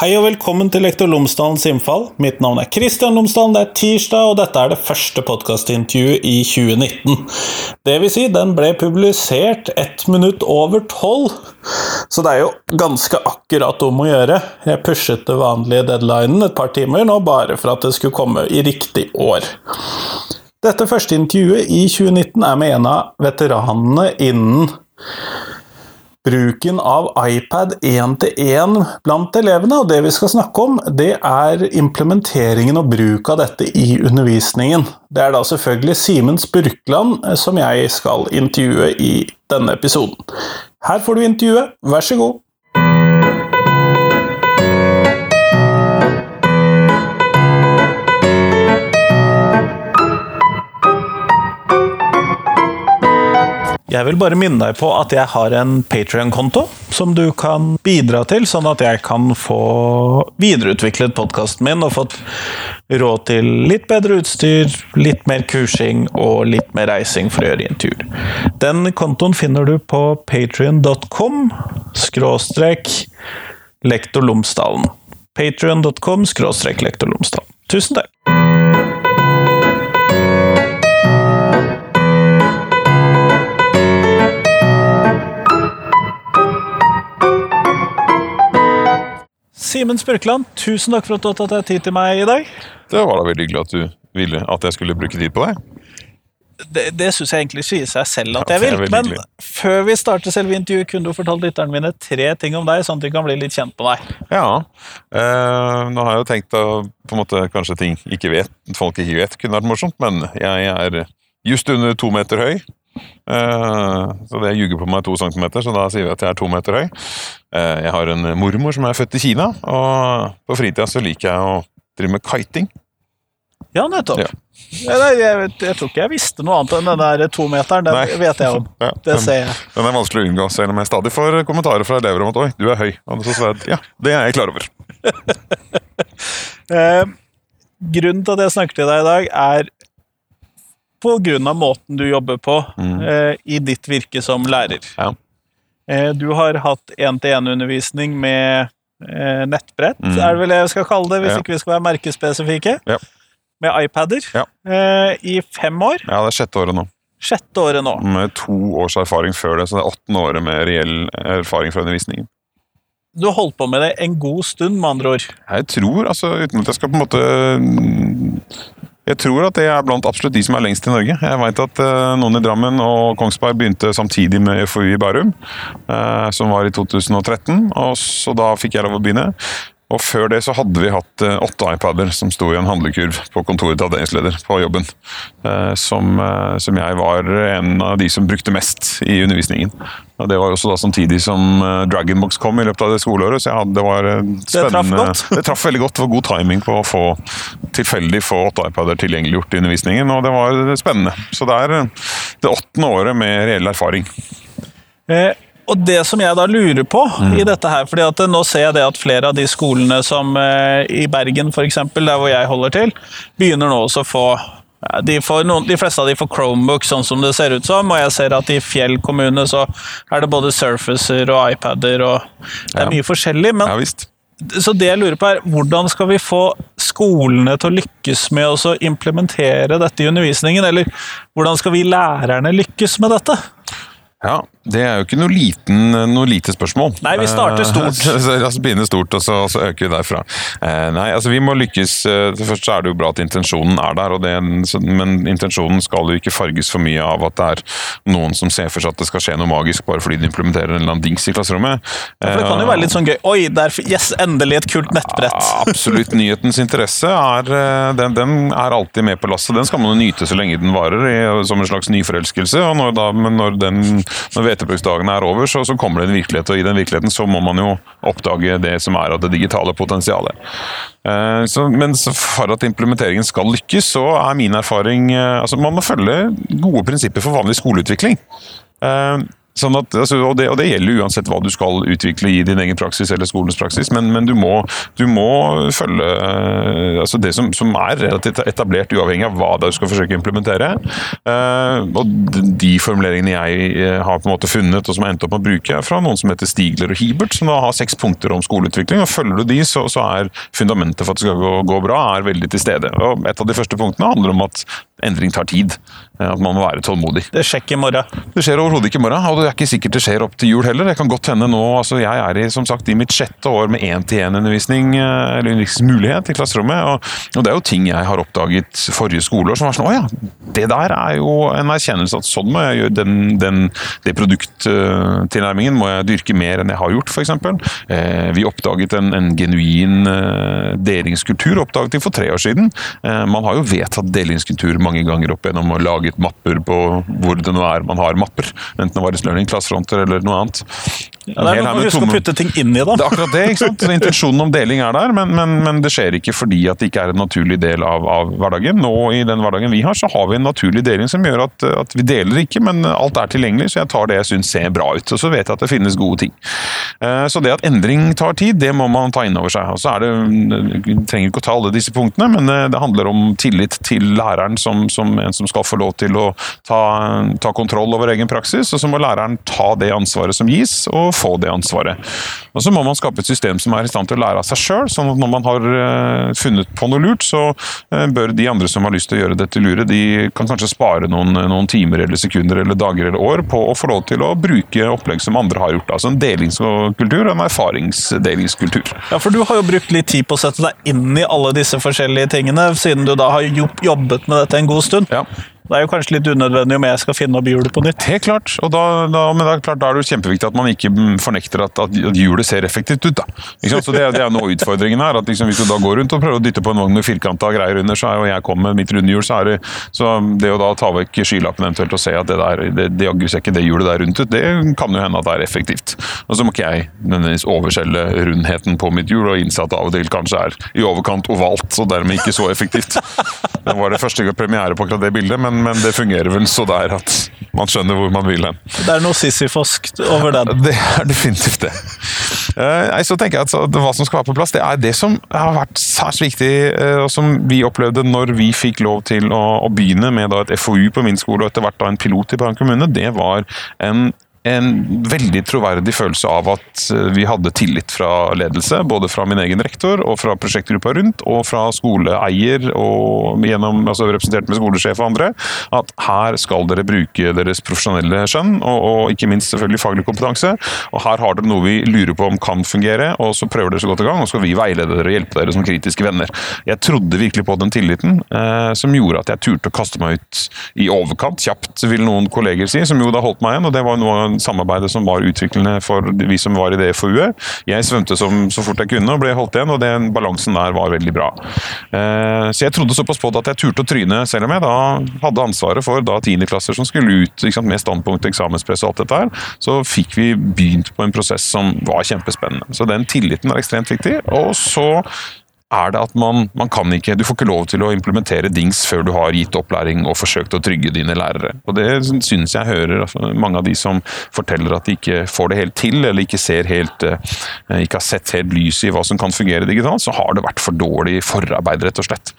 Hei og velkommen til Lektor Lomsdalens innfall. Mitt navn er Kristian Lomsdalen, det er tirsdag, og dette er det første podkastintervjuet i 2019. Det vil si, den ble publisert ett minutt over tolv, så det er jo ganske akkurat om å gjøre. Jeg pushet det vanlige deadlinen et par timer nå, bare for at det skulle komme i riktig år. Dette første intervjuet i 2019 er med en av veteranene innen bruken av iPad én-til-én blant elevene, og det vi skal snakke om, det er implementeringen og bruk av dette i undervisningen. Det er da selvfølgelig Simen Spurkland som jeg skal intervjue i denne episoden. Her får du intervjuet, vær så god! Jeg vil bare minne deg på at jeg har en Patrion-konto som du kan bidra til, sånn at jeg kan få videreutviklet podkasten min og fått råd til litt bedre utstyr, litt mer kursing og litt mer reising for å gjøre intervjuer. Den kontoen finner du på patrion.com skråstrek lektor Lomsdalen. Patrion.com skråstrek lektor Lomsdalen. Tusen takk! Simen Spurkeland, tusen takk for at du har tatt deg tid til meg i dag. Det var da veldig hyggelig at du ville at jeg skulle bruke tid på deg. Det, det syns jeg egentlig sier seg selv at jeg vil. Men før vi starter selve intervjuet, kunne du fortalt lytterne mine tre ting om deg, sånn at de kan bli litt kjent med deg. Ja. Eh, nå har jeg jo tenkt å på en måte kanskje ting ikke vet, folk ikke vet, kunne vært morsomt, men jeg er just under to meter høy. Eh, så det ljuger på meg to centimeter, så da sier vi at jeg er to meter høy. Eh, jeg har en mormor som er født i Kina, og på fritida så liker jeg å drive med kiting. Ja, nettopp. Ja. Jeg, jeg, jeg tror ikke jeg visste noe annet enn den der tometeren. Den Nei. vet jeg om. Ja, Det den- ser jeg. Den er vanskelig å unngå, selv om jeg stadig får kommentarer fra elever om at 'oi, du er høy'. Og så svarer jeg ja, det er jeg klar over. Eh, grunnen til at jeg snakker til deg i dag, er på grunn av måten du jobber på eh, i ditt virke som lærer. Ja. Eh, du har hatt én-til-én-undervisning med eh, nettbrett, Mm. er det vel det jeg skal kalle det, hvis Ja. ikke vi skal være merkespesifikke. Ja. Med iPader Ja. eh, i fem år. ja, det er sjette året nå. Sjette året nå. med to års erfaring før det, så det er åttende året med reell erfaring fra undervisningen. Du har holdt på med det en god stund, med andre ord. Jeg tror, altså uten at jeg skal på en måte Jeg tror at det er blant absolutt de som er lengst i Norge. Jeg veit at uh, noen i Drammen og Kongsberg begynte samtidig med FoU i Bærum, uh, som var i 2013, og så da fikk jeg lov å begynne. Og før det så hadde vi hatt eh, åtte iPader som sto i en handlekurv på kontoret til avdelingsleder på jobben. eh, Som, eh, som jeg var en av de som brukte mest i undervisningen. Og Det var også da samtidig som Dragonbox kom i løpet av det skoleåret, så jeg hadde, det var spennende. Det traff godt. Det traff veldig godt. Det var god timing på å få tilfeldig få åtte iPader tilgjengeliggjort i undervisningen, og det var spennende. Så det er det åttende året med reell erfaring. Eh, og det som jeg da lurer på Mm. i dette her, fordi at eh, nå ser jeg det at flere av de skolene som eh, i Bergen eksempel, der hvor jeg holder til, begynner nå også å få ja, de, får noen, de fleste av de får Chromebook, sånn som det ser ut som, og jeg ser at i Fjell kommune så er det både Surfacer og iPader, og det er Ja. mye forskjellig. Men Ja visst. så det jeg lurer på er, hvordan skal vi få skolene til å lykkes med å implementere dette i undervisningen, eller hvordan skal vi lærerne lykkes med dette? Ja, Det er jo ikke noe, liten, noe lite spørsmål. Nei, vi starter stort. Eh, så, altså Begynner stort, og så, og så øker vi derfra. Eh, nei, altså Vi må lykkes eh, Først så er det jo bra at intensjonen er der, det, men intensjonen skal jo ikke farges for mye av at det er noen som ser for seg at det skal skje noe magisk bare fordi de implementerer en eller annen dings i klasserommet. For det kan jo være litt sånn gøy. Oi, der, yes, endelig et kult nettbrett. Ja, absolutt. Nyhetens interesse er, den, den er alltid med på lasset. Den skal man jo nyte så lenge den varer, i, som en slags nyforelskelse. og når, da, Men når, den, når hvetebruksdagen er over, så, så kommer det en virkelighet, og i den virkeligheten så må man jo oppdage det som er av det digitale potensialet. Eh, så, men for at implementeringen skal lykkes, så er min erfaring eh, altså Man må følge gode prinsipper for vanlig skoleutvikling. Eh, Sånn at, altså, og, det, og, det, gjelder uansett hva du skal utvikle i din egen praksis eller skolens praksis, men, men du, må, du, må, følge uh, altså det som, som, er relativt etablert, uavhengig av hva du skal forsøke å implementere. Uh, og de formuleringene jeg uh, har på en måte funnet, og som har endt opp med å bruke, er fra noen som heter Stigler og Hibert, som da har seks punkter om skoleutvikling. og Følger du de, så, så er fundamentet for at det skal gå, gå bra, er veldig til stede. Og Et av de første punktene handler om at endring tar tid. At man må være tålmodig. Det skjer ikke i morgen. Det skjer overhodet ikke i morgen, og det er ikke sikkert det skjer opp til jul heller. Det kan godt hende nå, altså Jeg er i, som sagt, i mitt sjette år med én-til-én-undervisning, eh, eller undervisningsmulighet i klasserommet. Og, og, det er jo ting jeg har oppdaget forrige skoleår som var sånn Å ja, det der er jo en erkjennelse at sånn må jeg gjøre den, den, det produkttilnærmingen må jeg dyrke mer enn jeg har gjort, f.eks. Eh, vi oppdaget en, en genuin eh, delingskultur, oppdaget vi for tre år siden. Eh, man har jo vedtatt delingskultur mange ganger opp gjennom og laget mapper på hvor det nå er man har mapper. Enten det var i Learning, Klasseromter eller noe annet. Ja, det er noe Husk å putte ting inn i dem. Det er akkurat det. ikke sant? Intensjonen om deling er der, men, men, men, det skjer ikke fordi at det ikke er en naturlig del av, av, hverdagen. Nå i den hverdagen vi har, så har vi en naturlig deling som gjør at, at vi deler ikke, men alt er tilgjengelig, så jeg tar det jeg syns ser bra ut. Og så vet jeg at det finnes gode ting. Eh, så det at endring tar tid, det må man ta inn over seg. Og så er det, Vi trenger ikke å ta alle disse punktene, men det handler om tillit til læreren som, som en som skal få lov til å ta, ta kontroll over egen praksis, og så må læreren ta det ansvaret som gis. og få det ansvaret. Og Så må man skape et system som er i stand til å lære av seg sjøl. Sånn at når man har uh, funnet på noe lurt, så uh, bør de andre som har lyst til å gjøre dette lure, de kan kanskje spare noen, noen, timer eller sekunder eller dager eller år på å få lov til å bruke opplegg som andre har gjort. Altså en delingskultur og en erfaringsdelingskultur. Ja, for du har jo brukt litt tid på å sette deg inn i alle disse forskjellige tingene, siden du da har jobbet med dette en god stund. Ja. Det er jo kanskje litt unødvendig om jeg skal finne opp hjulet på nytt. Helt klart, og da, da, men er, klart, da er det jo kjempeviktig at man ikke fornekter at, at hjulet ser effektivt ut. da. Så Det, det er noe av utfordringen her. at liksom, Hvis du da går rundt og prøver å dytte på en vogn med firkanta greier under, så er jo jeg kommer med mitt rundhjul, så er det så det å da ta vekk skylappen eventuelt og se at det der, det, det jaggu ser ikke det hjulet der rundt ut, det kan jo hende at det er effektivt. Og så må ikke jeg nødvendigvis overselge rundheten på mitt hjul og innse av og til kanskje er i overkant ovalt, og dermed ikke så effektivt. Det var det første premiere på akkurat det bildet, men, men det fungerer vel så der at man skjønner hvor man vil hen. Det er noe sisyfosk over den. Det er definitivt det. Nei, så tenker jeg at Hva som skal være på plass, det er det som har vært særs viktig, uh, og som vi opplevde når vi fikk lov til å, å begynne med et FoU på min skole, og etter hvert da en pilot i Brann kommune. Det var en en veldig troverdig følelse av at eh, vi hadde tillit fra ledelse. Både fra min egen rektor og fra prosjektgruppa rundt, og fra skoleeier og gjennom, altså representert med skolesjef og andre. At her skal dere bruke deres profesjonelle skjønn, og, og, ikke minst selvfølgelig faglig kompetanse. Og her har dere noe vi lurer på om kan fungere, og så prøver dere så godt i gang. Og så skal vi veilede dere og hjelpe dere som kritiske venner. Jeg trodde virkelig på den tilliten, eh, som gjorde at jeg turte å kaste meg ut i overkant, kjapt vil noen kolleger si, som jo da holdt meg igjen. og det var noe samarbeidet som var utviklende for vi som var i det FoU-et. Jeg svømte som, så fort jeg kunne og ble holdt igjen, og den balansen der var veldig bra. Eh, så jeg trodde såpass på det at jeg turte å tryne, selv om jeg da hadde ansvaret for da tiendeklasser som skulle ut sant, med standpunkt, eksamenspress og alt dette her. Så fikk vi begynt på en prosess som var kjempespennende. Så den tilliten er ekstremt viktig. Og så er det at man, man, kan ikke Du får ikke lov til å implementere dings før du har gitt opplæring og forsøkt å trygge dine lærere. Og Det synes jeg hører altså, mange av de som forteller at de ikke får det helt til, eller ikke, ser helt, eh, ikke har sett helt lyset i hva som kan fungere digitalt, så har det vært for dårlig forarbeid, rett og slett.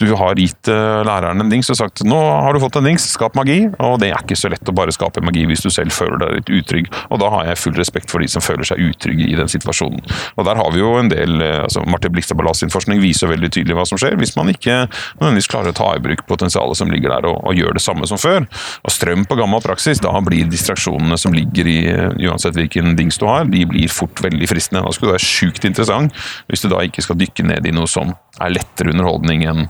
Du har gitt uh, læreren en dings og sagt nå har du fått en dings, skap magi. Og det er ikke så lett å bare skape magi hvis du selv føler deg litt utrygg. Og da har jeg full respekt for de som føler seg utrygge i den situasjonen. Og der har vi jo en del uh, altså Marte Blikstad sin forskning viser veldig tydelig hva som skjer, hvis man ikke nødvendigvis klarer å ta i bruk potensialet som ligger der, og, og gjør det samme som før. Og strøm på gammel praksis, da blir distraksjonene som ligger i uansett hvilken dings du har, de blir fort veldig fristende. Da skulle det være sjukt interessant hvis du da ikke skal dykke ned i noe som er lettere underholdning enn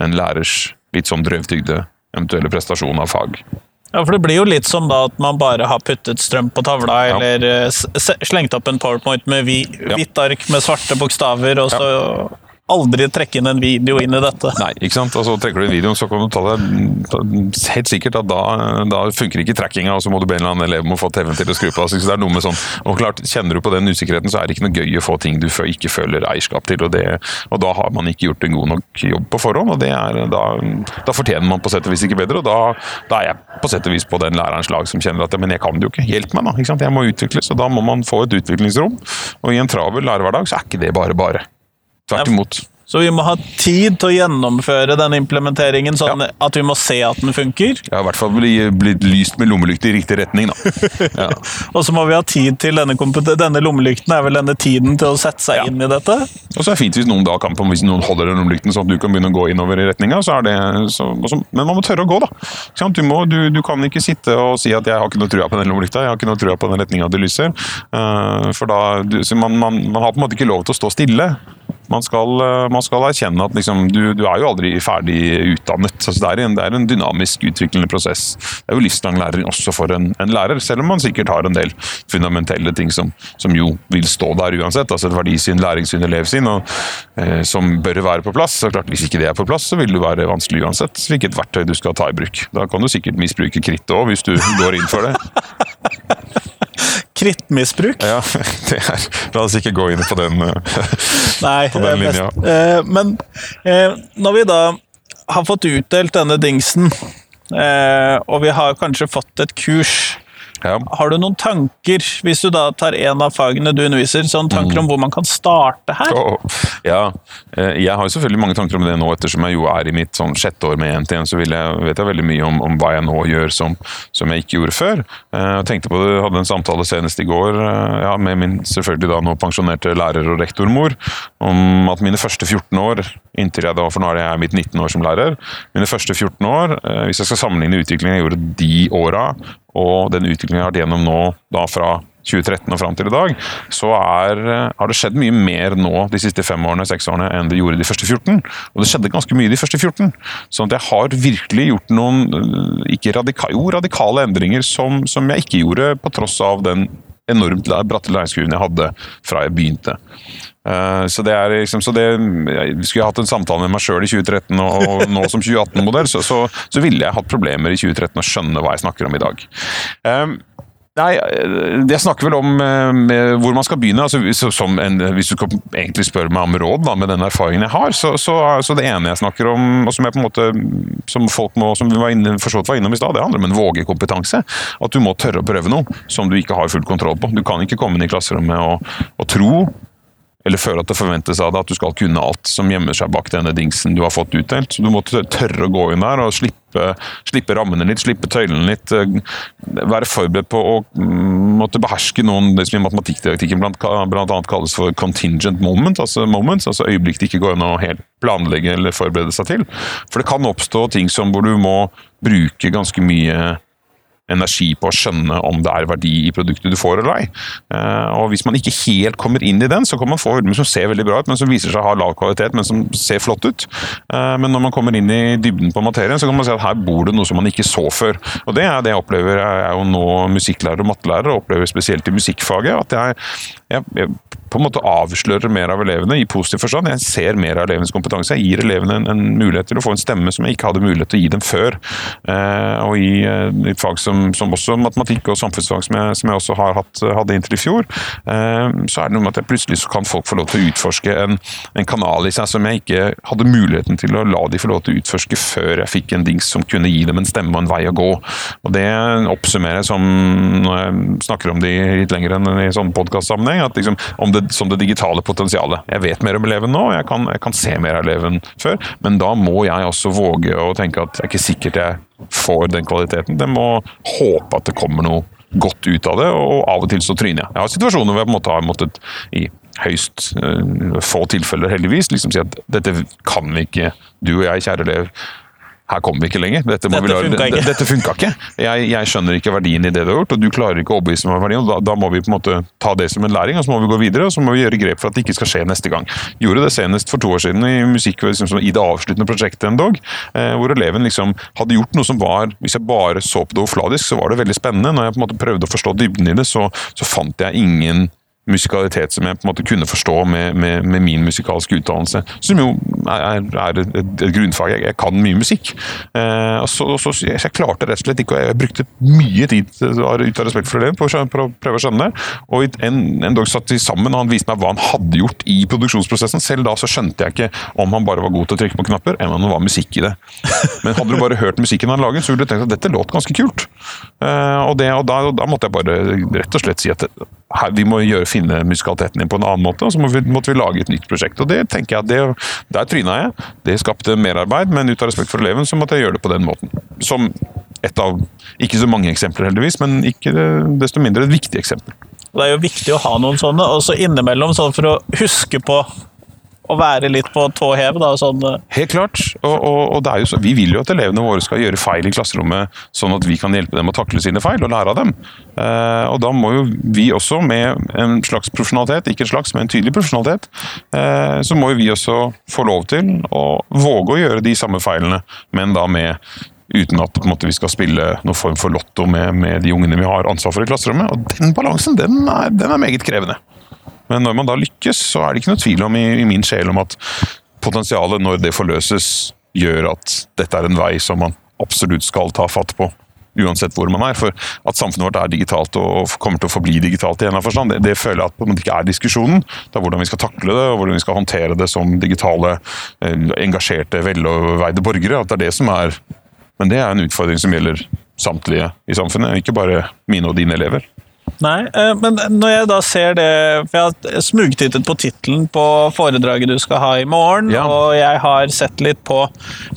en lærers litt sånn drøvtygde eventuelle prestasjon av fag. Ja, for det blir jo litt som da at man bare har puttet strøm på tavla, ja. eller eh, slengt opp en powerpoint med hvitt ark med svarte bokstaver, og så aldri trekke inn en video inn i dette. Nei, ikke sant? Altså, trekker du inn videoen, så kan du ta det Helt sikkert at da, da funker ikke trackinga, og så må du be en eller annen elev om å få TV-en til å skru på. Så det er noe med sånn, og klart, Kjenner du på den usikkerheten, så er det ikke noe gøy å få ting du ikke føler eierskap til. Og, det, og da har man ikke gjort en god nok jobb på forhånd, og er, da, da fortjener man på sett og vis ikke bedre. Og da, da er jeg på sett og vis på den lærerens lag som kjenner at men jeg kan det jo ikke, hjelp meg da. Jeg må utvikles, og da må man få et utviklingsrom. Og i en travel lærerhverdag så er ikke det bare bare. Tvert imot. Så vi må ha tid til å gjennomføre den implementeringen, sånn ja. at vi må se at den funker. Ja, i hvert fall bli, bli lyst med lommelykt i riktig retning, da. Ja. og så må vi ha tid til denne, denne lommelykten er vel denne tiden til å sette seg ja. inn i dette. Og så er det fint hvis noen da kan, hvis noen holder den lommelykten sånn at du kan begynne å gå innover i retninga, Men man må tørre å gå, da. Du, må, du, du, kan ikke sitte og si at 'jeg har ikke noe trua på den lommelykta', 'jeg har ikke noe trua på den retninga det lyser'. Uh, for da, man, man, man har på en måte ikke lov til å stå stille. Man skal, eh, man skal erkjenne at liksom, du, du, er jo aldri ferdig utdannet. Altså, det, er en, det, er en, dynamisk utviklende prosess. Det er jo livslang læring også for en, en, lærer, selv om man sikkert har en del fundamentelle ting som, som jo vil stå der uansett. altså Et verdisyn, læringssyn, elevsyn, og, eh, som bør være på plass. Så klart, Hvis ikke det er på plass, så vil det være vanskelig uansett hvilket verktøy du skal ta i bruk. Da kan du sikkert misbruke krittet òg, hvis du går inn for det. krittmisbruk. Ja, det er, La oss ikke gå inn på den, eh, Nei, på den linja. Eh, men eh, når vi da har fått utdelt denne dingsen, og vi har kanskje fått et kurs ja. Har du noen tanker, hvis du da tar en av fagene du underviser, sånn tanker mm. om hvor man kan starte her? Oh, ja, eh, jeg har jo selvfølgelig mange tanker om det nå, ettersom jeg jo er i mitt sånn sjette år med NTN, så jeg, vet jeg veldig mye om, om, hva jeg nå gjør som, som jeg ikke gjorde før. Eh, jeg tenkte på det, hadde en samtale senest i går eh, ja, med min selvfølgelig da nå pensjonerte lærer og rektormor, om at mine første 14 år, inntil jeg da, for nå er jeg mitt 19 år som lærer, mine første 14 år, hvis jeg skal sammenligne utviklingen jeg gjorde de åra og den utviklingen jeg har vært gjennom nå da fra 2013 og fram til i dag, så er, har det skjedd mye mer nå de siste fem årene, seks årene enn det gjorde de første 14. Og det skjedde ganske mye de første 14. Så jeg har virkelig gjort noen ikke radikale, jo, radikale endringer som, som jeg ikke gjorde på tross av den enormt bratte læringskurven jeg hadde fra jeg begynte. Uh, så det er liksom, så det, Skulle jeg hatt en samtale med meg sjøl i 2013 og, nå som 2018-modell, så, så, så, ville jeg hatt problemer i 2013 å skjønne hva jeg snakker om i dag. Nei, jeg snakker vel om eh, hvor man skal begynne. Altså, en, hvis du egentlig spørre meg om råd da, med den erfaringen jeg har, så, så, så, det ene jeg snakker om, og som jeg på en måte, som folk må, som vi var inne, var innom i stad, det handler om en vågekompetanse. At du må tørre å prøve noe som du ikke har full kontroll på. Du kan ikke komme inn i klasserommet og, og tro eller føle at det forventes av deg at du skal kunne alt som gjemmer seg bak denne dingsen du har fått utdelt. Så Du må tørre å gå inn der og slippe, slippe rammene litt, slippe tøylene litt. Eh, være forberedt på å mm, måtte beherske noen det som i matematikkdirektikken annet kalles for contingent moment, altså moments, altså øyeblikk det ikke går an å helt planlegge eller forberede seg til. For det kan oppstå ting som hvor du må bruke ganske mye energi på å skjønne om det er verdi i produktet du får eller ei. Eh, og Hvis man ikke helt kommer inn i den, så kan man få ulmer som ser veldig bra ut, men som viser seg å ha lav kvalitet, men som ser flott ut. Eh, men når man kommer inn i dybden på materien, så kan man si at her bor det noe som man ikke så før. Og Det er det jeg opplever. Jeg er jo nå musikklærer og mattelærer, og opplever spesielt i musikkfaget at jeg, jeg, jeg på en måte avslører mer av elevene i positiv forstand. Jeg ser mer av elevenes kompetanse. Jeg gir elevene en, en, mulighet til å få en stemme som jeg ikke hadde mulighet til å gi dem før. Eh, og i et fag som, som, også matematikk og samfunnsfag, som jeg, som jeg også hatt, hadde inntil i fjor, eh, så er det noe med at plutselig kan folk få lov til å utforske en, en, kanal i seg som jeg ikke hadde muligheten til å la de få lov til å utforske før jeg fikk en dings som kunne gi dem en stemme og en vei å gå. Og Det oppsummerer som, når jeg snakker om det litt lenger enn i sånn podkastsammenheng, liksom, som det digitale potensialet. Jeg vet mer om eleven nå, jeg kan, jeg kan se mer av eleven før, men da må jeg også våge å tenke at det er ikke sikkert jeg får den kvaliteten. Jeg må håpe at det kommer noe godt ut av det, og av og til så tryner jeg. Jeg har situasjoner hvor jeg på en måte har måttet i høyst uh, få tilfeller, heldigvis, liksom si at dette kan vi ikke, du og jeg, kjære elev, her kommer vi ikke lenger. Dette, dette funka ikke. Dette funka ikke. Jeg, jeg, skjønner ikke verdien i det du har gjort, og du klarer ikke å overbevise meg om verdien. Da, da, må vi på en måte ta det som en læring, og så må vi gå videre og så må vi gjøre grep for at det ikke skal skje neste gang. Gjorde det senest for to år siden i musikk, liksom, i det avsluttende prosjektet en dag, eh, hvor eleven liksom hadde gjort noe som var Hvis jeg bare så på det overfladisk, så var det veldig spennende. Når jeg på en måte prøvde å forstå dybden i det, så, så fant jeg ingen musikalitet som jeg på en måte kunne forstå med, med, med min musikalske utdannelse. Som jo er, er et, et, grunnfag. Jeg, jeg, kan mye musikk. Eh, og så, så, jeg, jeg, klarte rett og slett ikke, og jeg brukte mye tid ut av respekt for det på, på å prøve å skjønne det. Og en, en dag satt vi sammen, og han viste meg hva han hadde gjort i produksjonsprosessen. Selv da så skjønte jeg ikke om han bare var god til å trykke på knapper, eller om det var musikk i det. Men hadde du bare hørt musikken han laget, så ville du tenkt at dette låt ganske kult. Eh, og, det, og da, da, måtte jeg bare rett og slett si at her, vi må gjøre, finne musikaliteten din på en annen måte, og så måtte vi, måtte vi lage et nytt prosjekt. og det tenker jeg, det, Der tryna jeg. Det skapte merarbeid, men ut av respekt for eleven så måtte jeg gjøre det på den måten. Som et av ikke så mange eksempler, heldigvis, men ikke desto mindre et viktig eksempel. Det er jo viktig å ha noen sånne, og så innimellom sånn for å huske på å være litt på tå hev? Da, sånn. Eh. Helt klart. Og, og, og så, vi vil jo at elevene våre skal gjøre feil i klasserommet, sånn at vi kan hjelpe dem å takle sine feil og lære av dem. Eh, og da må jo vi også, med en slags profesjonalitet, ikke en slags, men en tydelig profesjonalitet, eh, så må jo vi også få lov til å våge å gjøre de samme feilene, men da med uten at måte, vi skal spille noen form for lotto med, med, de ungene vi har ansvar for i klasserommet. Og den balansen, den er, den er meget krevende. Men når man da lykkes, så er det ikke noe tvil om i, i min sjel om at potensialet, når det forløses, gjør at dette er en vei som man absolutt skal ta fatt på. Uansett hvor man er. For at samfunnet vårt er digitalt og kommer til å forbli digitalt i en forstand, det, det føler jeg at det ikke er diskusjonen. Det er hvordan vi skal takle det, og hvordan vi skal håndtere det som digitale, eh, engasjerte, veloverveide borgere. At det er det som er Men det er en utfordring som gjelder samtlige i samfunnet, ikke bare mine og dine elever. Nei, eh, men når jeg da ser det For jeg har smugtittet på tittelen på foredraget du skal ha i morgen, ja. og jeg har sett litt på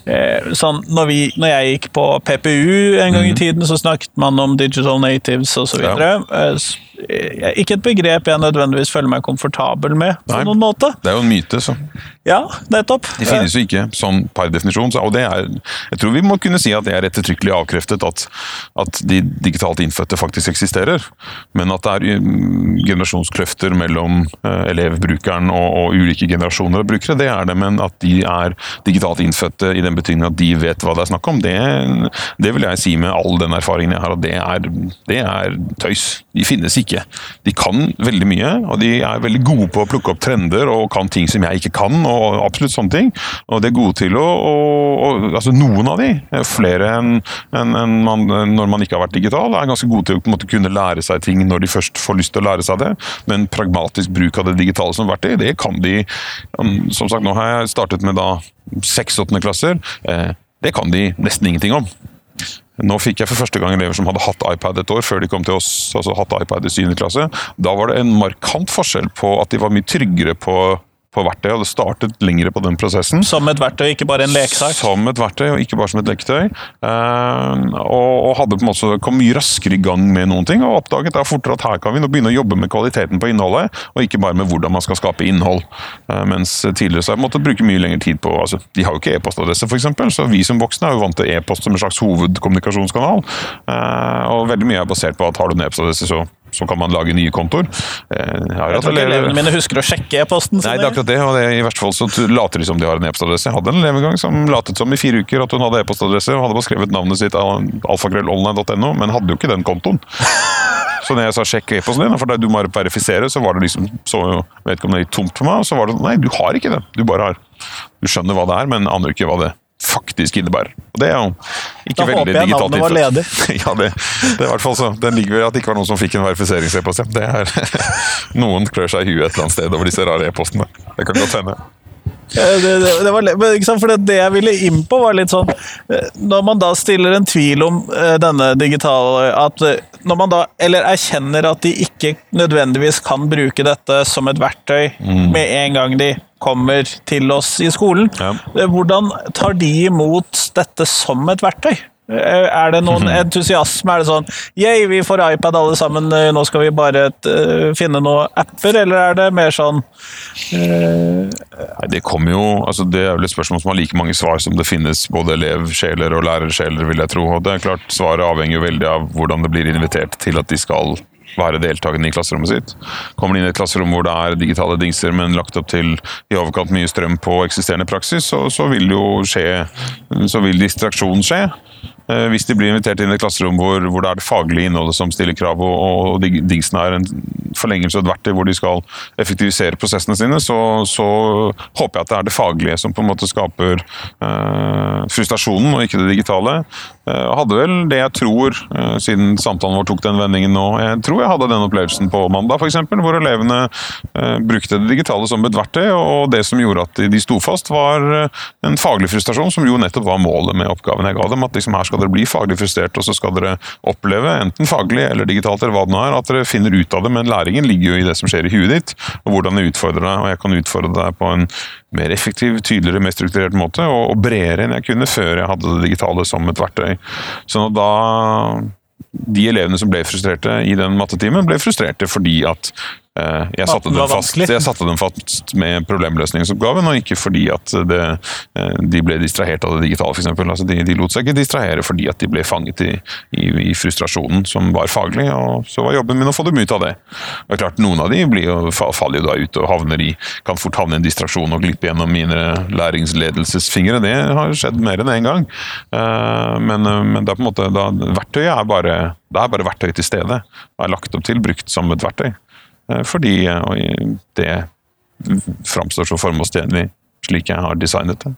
eh, sånn når, vi, når, jeg gikk på PPU en gang mm. i mhm. tiden, så snakket man om digital natives osv. Ja. Eh, ikke et begrep jeg nødvendigvis føler meg komfortabel med. på Nei, noen måte. Det er jo en myte, så. Ja, nettopp. Det finnes jo ikke sånn per definisjon. og det er, Jeg tror vi må kunne si at det er ettertrykkelig avkreftet at, at de digitalt innfødte faktisk eksisterer. Men at det er mm, generasjonskløfter mellom uh, elevbrukeren og, og, ulike generasjoner av brukere, det er det. Men at de er digitalt innfødte i den betydning at de vet hva det er snakk om, det, det vil jeg si med all den erfaringen jeg har, at det er, det er tøys. De finnes ikke. De kan veldig mye, og de er veldig gode på å plukke opp trender og kan ting som jeg ikke kan. og absolutt sånne ting. Og de er gode til å, å, å altså Noen av de, flere enn en, en man, når man ikke har vært digital, er ganske gode til å måte, kunne lære seg ting når de først får lyst til å lære seg det. Men pragmatisk bruk av det digitale som verktøy, det kan de um, Som sagt, nå har jeg startet med da seks-åttende klasser. Eh, det kan de nesten ingenting om. Nå fikk jeg for første gang elever som hadde hatt iPad et år før de kom til oss. altså hatt iPad i 7. klasse. Da var det en markant forskjell på at de var mye tryggere på på verktøy, og det startet lengre på den prosessen. Som et verktøy, ikke bare en leksak? Som et verktøy, og ikke bare som et leketøy. Og, og, hadde på en måte kom mye raskere i gang med noen ting, og oppdaget da fortere at her kan vi nå begynne å jobbe med kvaliteten på innholdet, og ikke bare med hvordan man skal skape innhold. Uh, mens tidligere så har jeg måttet bruke mye lengre tid på altså, De har jo ikke e-postadresse, f.eks., så vi som voksne er jo vant til e-post som en slags hovedkommunikasjonskanal. Uh, og veldig mye er basert på at har du en e-postadresse, så så kan man lage nye kontoer. Eh, jeg, jeg tror ikke elevene mine husker å sjekke e-posten Nei, det er akkurat det. og det, I hvert fall så later de som de har en e-postadresse. Jeg hadde en elev en gang som latet som i fire uker at hun hadde e-postadresse, og hadde bare skrevet navnet sitt alfakrøllonline.no, men hadde jo ikke den kontoen. Så når jeg sa 'sjekk e-posten din', for du må verifisere, så var det liksom så det gikk tomt for meg. Og så var det nei, du har ikke det. Du bare har Du skjønner hva det er, men aner ikke hva det er faktisk innebærer. Og Det er jo ikke veldig digitalt. Da håper jeg navnet var ledig. ja, det, det, er i hvert fall så. Den ligger ved at det ikke var noen som fikk en verifiseringseppost. Det er Noen klør seg i huet et eller annet sted over disse rare e-postene. Det kan godt hende. Det, det, det, var, for det jeg ville inn på, var litt sånn eh, Når man da stiller en tvil om eh, denne digitale at eh, når man da, Eller erkjenner at de ikke nødvendigvis kan bruke dette som et verktøy mm. med en gang de kommer til oss i skolen. Ja. Hvordan tar de imot dette som et verktøy? Er det noen entusiasme? Er det sånn Yeah, vi får iPad alle sammen, nå skal vi bare uh, finne noen apper? Eller er det mer sånn. Nei, Det kommer jo altså Det er vel et spørsmål som har like mange svar som det finnes både elevsjeler og lærersjeler, vil jeg tro. Og det er klart, Svaret avhenger jo veldig av hvordan det blir invitert til at de skal være deltakende i klasserommet sitt. Kommer de inn i et klasserom hvor det er digitale dingser, men lagt opp til i overkant mye strøm på eksisterende praksis, så, så vil jo skje Så vil distraksjon skje. Eh, hvis de blir invitert inn i et klasserom hvor, hvor, det er det faglige innholdet som stiller krav, og, og dingsene er en forlengelse og et verktøy hvor de skal effektivisere prosessene sine, så, så, håper jeg at det er det faglige som på en måte skaper eh, frustrasjonen, og ikke det digitale. Uh, hadde vel det jeg tror, uh, siden samtalen vår tok den vendingen nå, jeg tror jeg hadde den opplevelsen på mandag f.eks., hvor elevene brukte det digitale som et verktøy, og det som gjorde at de sto fast, var en faglig frustrasjon, som jo nettopp var målet med oppgaven jeg ga dem. At liksom her skal dere bli faglig frustrert, og så skal dere oppleve, enten faglig eller digitalt, eller hva det nå er, at dere finner ut av det. Men læringen ligger jo i det som skjer i huet ditt, og hvordan jeg utfordrer deg. Og jeg kan utfordre deg på en mer effektiv, tydeligere, mer strukturert måte, og, bredere enn jeg kunne før jeg hadde det digitale som et verktøy. Så da de elevene som ble frustrerte i den mattetimen, ble frustrerte fordi at jeg satte, dem fast, jeg satte dem fast med problemløsningsoppgaven, og ikke fordi at det, eh, de ble distrahert av det digitale, f.eks. Altså de, de, lot seg ikke distrahere fordi at de ble fanget i, i, i, frustrasjonen som var faglig, og så var jobben min å få dem ut av det. Og klart, Noen av de jo, faller jo da ut og havner i, kan fort havne i en distraksjon og glippe gjennom mine læringsledelsesfingre. Det har skjedd mer enn én en gang. Eh, men, men det er på en måte, da, verktøyet er bare, det er bare verktøy til stede. Det er lagt opp til, brukt som et verktøy. Eh, fordi det framstår så formålstjenlig slik jeg har designet det.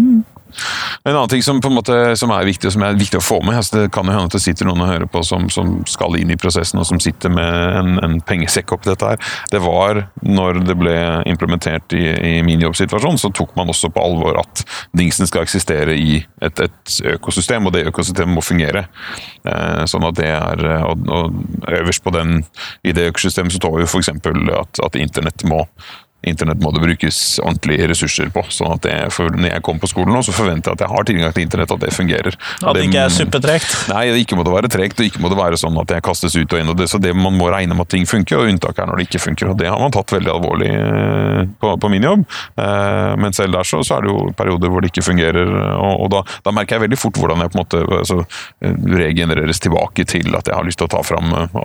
Mm. En annen ting som, måte, som, er viktig som er viktig å få med altså Det kan jo hende at det sitter noen og hører på som, som skal inn i prosessen og som sitter med en, en pengesekk oppi dette. her. Det var når det ble implementert i, i min jobbsituasjon, så tok man også på alvor at dingsen skal eksistere i et, et økosystem, og det økosystemet må fungere. Eh, sånn at det er, og, og øverst på den, I det økosystemet så står jo f.eks. At, at internett må Internett må det brukes ordentlige ressurser på. sånn at det, for Når jeg kommer på skolen nå, så forventer jeg at jeg har tilgang til internett, at det fungerer. At det ikke er suppetregt? Nei, ikke må det være tregt, og ikke må det være sånn at jeg kastes ut og inn. og det, Så det man må regne med at ting funker, og unntak er når det ikke funker. og Det har man tatt veldig alvorlig eh, på, på min jobb. Eh, men selv der så, så, er det jo perioder hvor det ikke fungerer, og, og da, da, merker jeg veldig fort hvordan jeg på en måte altså, regenereres tilbake til at jeg har lyst til å ta fram eh,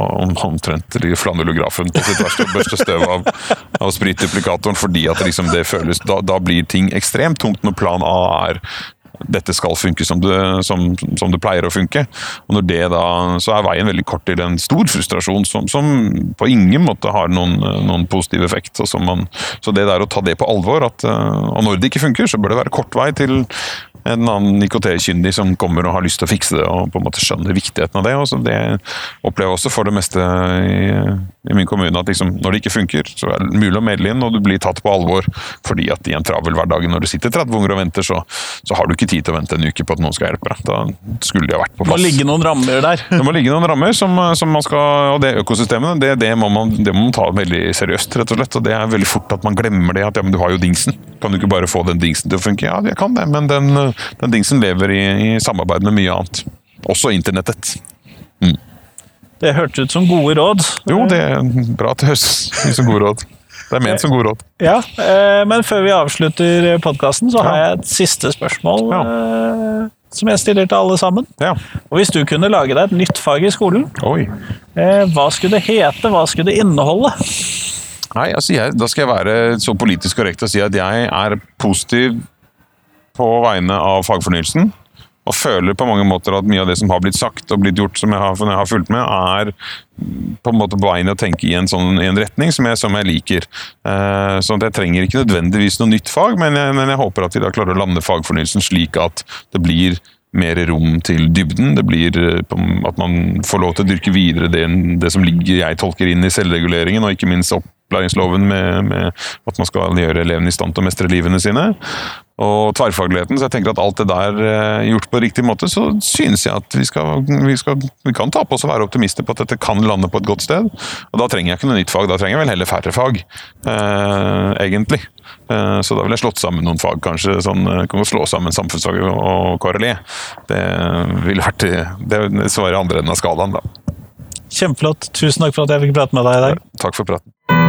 omtrent flanellografen på sitt verste og børste støv av, av multiplikatoren fordi at liksom det føles da, da, blir ting ekstremt tungt når plan A er dette skal funke som det, som, som det, pleier å funke. Og når det da, Så er veien veldig kort til en stor frustrasjon som, som på ingen måte har noen, noen positiv effekt. Man, så det der å ta det på alvor, at, og når det ikke funker, så bør det være kort vei til en annen IKT-kyndig som kommer og har lyst til å fikse det og på en måte skjønner viktigheten av det. Og det opplever jeg også for det meste i, i min kommune, at liksom, når det ikke funker, så er det mulig å melde inn, og du blir tatt på alvor. Fordi at i en travel hverdag, når du sitter 30 unger og venter, så, så, har du ikke tid til å vente en uke på at noen skal hjelpe deg. Da skulle de ha vært på plass. Det må ligge noen rammer der. det må ligge noen rammer som, som man skal, og det økosystemet det, det, må man, det må man ta veldig seriøst, rett og slett. Og det er veldig fort at man glemmer det. At ja, men du har jo dingsen. Kan du ikke bare få den dingsen til å funke? Ja, jeg kan det, men den den dingsen lever i, i, samarbeid med mye annet. Også internettet. Mm. Det hørtes ut som gode råd. Jo, det er bra at det høres ut som gode råd. Det er ment som gode råd. Ja, eh, Men før vi avslutter podkasten, så har jeg et siste spørsmål. Ja. Eh, som jeg stiller til alle sammen. Ja. Og Hvis du kunne lage deg et nytt fag i skolen, Oi. Eh, hva skulle det hete? Hva skulle det inneholde? Nei, altså jeg, Da skal jeg være så politisk korrekt og si at jeg er positiv på vegne av fagfornyelsen. Og føler på mange måter at mye av det som har blitt sagt og blitt gjort, som jeg har, jeg har fulgt med, er på en måte på veien å tenke i en sånn i en retning som jeg, som jeg liker. Eh, sånn at Jeg trenger ikke nødvendigvis noe nytt fag, men jeg, men jeg håper at vi da klarer å lande fagfornyelsen slik at det blir mer rom til dybden. Det blir eh, at man får lov til å dyrke videre det, det som ligger, jeg tolker inn i selvreguleringen, og ikke minst opplæringsloven med, med at man skal gjøre elevene i stand til å mestre livene sine og tverrfagligheten. Så jeg tenker at alt det der eh, gjort på riktig måte, så synes jeg at vi, skal, vi, skal, vi kan ta på oss å være optimister på at dette kan lande på et godt sted. Og da trenger jeg ikke noe nytt fag, da trenger jeg vel heller færre fag, eh, egentlig. Eh, så da ville jeg slått sammen noen fag, kanskje. sånn, eh, kan Slå sammen samfunnsfag og KRLE. Det ville vært det svaret andre enden av skalaen, da. Kjempeflott. Tusen takk for at jeg fikk prate med deg i dag. Takk for praten.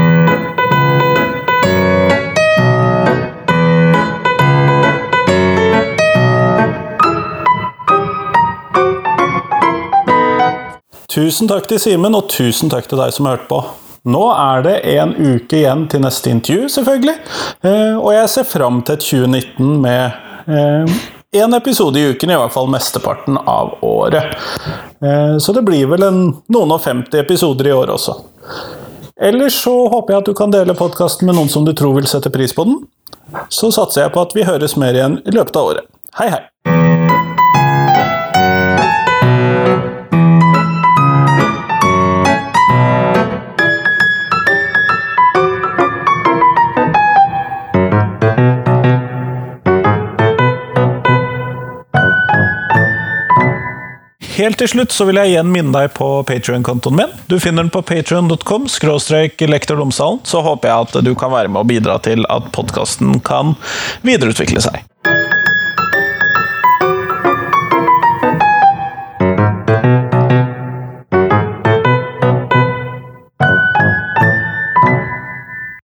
Tusen takk til Simen, og tusen takk til deg som hørte på. Nå er det en uke igjen til neste intervju, selvfølgelig. Eh, og jeg ser fram til 2019 med én eh, episode i uken, i hvert fall mesteparten av året. Eh, så det blir vel en, noen og 50 episoder i år også. Ellers så håper jeg at du kan dele podkasten med noen som du tror vil sette pris på den. Så satser jeg på at vi høres mer igjen i løpet av året. Hei, hei! Helt til slutt så vil jeg igjen minne deg på Patrion-kontoen min. Du finner den på patrion.com skråstrek. Så håper jeg at du kan være med og bidra til at podkasten kan videreutvikle seg.